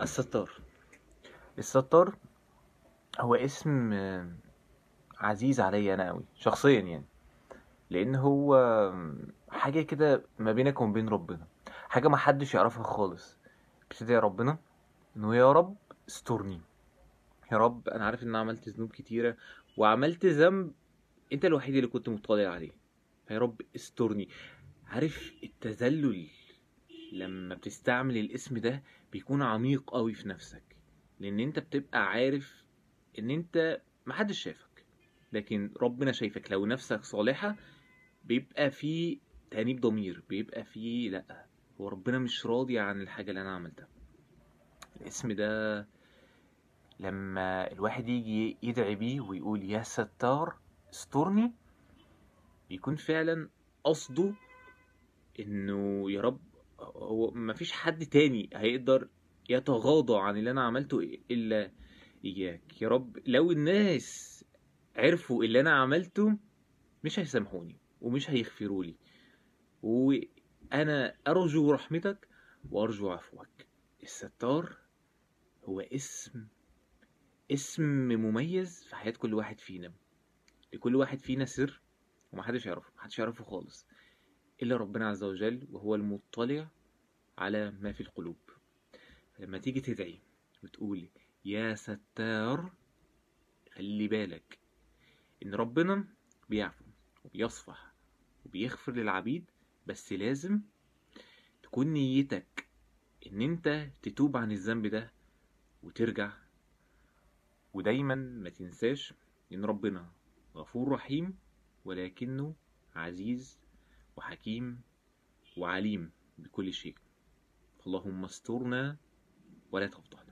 الستار. الستار هو اسم آه، عزيز عليا أنا قوي شخصيا يعني. لأن هو حاجة كده ما بينك وما بين ربنا. حاجة ما حدش يعرفها خالص. بتدعي ربنا. إنه يا رب استرني. يا رب أنا عارف إن عملت ذنوب كتيرة وعملت ذنب أنت الوحيد اللي كنت مطلع عليه. فيا رب استرني. عارف التذلل لما بتستعمل الاسم ده بيكون عميق قوي في نفسك. لأن أنت بتبقى عارف إن أنت محدش شافك لكن ربنا شايفك. لو نفسك صالحة بيبقى في تأنيب ضمير. بيبقى في لأ هو ربنا مش راضي عن الحاجة اللي أنا عملتها. الاسم ده لما الواحد يجي يدعي بيه ويقول يا ستار استرني بيكون فعلا قصده إنه يا رب هو مفيش حد تاني هيقدر يتغاضى عن اللي أنا عملته إلا إياك. يا رب لو الناس عرفوا اللي أنا عملته مش هيسامحوني ومش هيغفروا لي وأنا أرجو رحمتك وأرجو عفوك. الستار هو اسم اسم مميز في حياة كل واحد فينا. لكل واحد فينا سر ومحدش يعرفه محدش يعرفه خالص. إلا ربنا عز وجل وهو المطلع على ما في القلوب. لما تيجي تدعي وتقول يا ستار خلي بالك إن ربنا بيعفو وبيصفح وبيغفر للعبيد بس لازم تكون نيتك إن أنت تتوب عن الذنب ده وترجع. ودايما ما تنساش إن ربنا غفور رحيم ولكنه عزيز وحكيم وعليم بكل شيء. اللهم استرنا ولا تفضحنا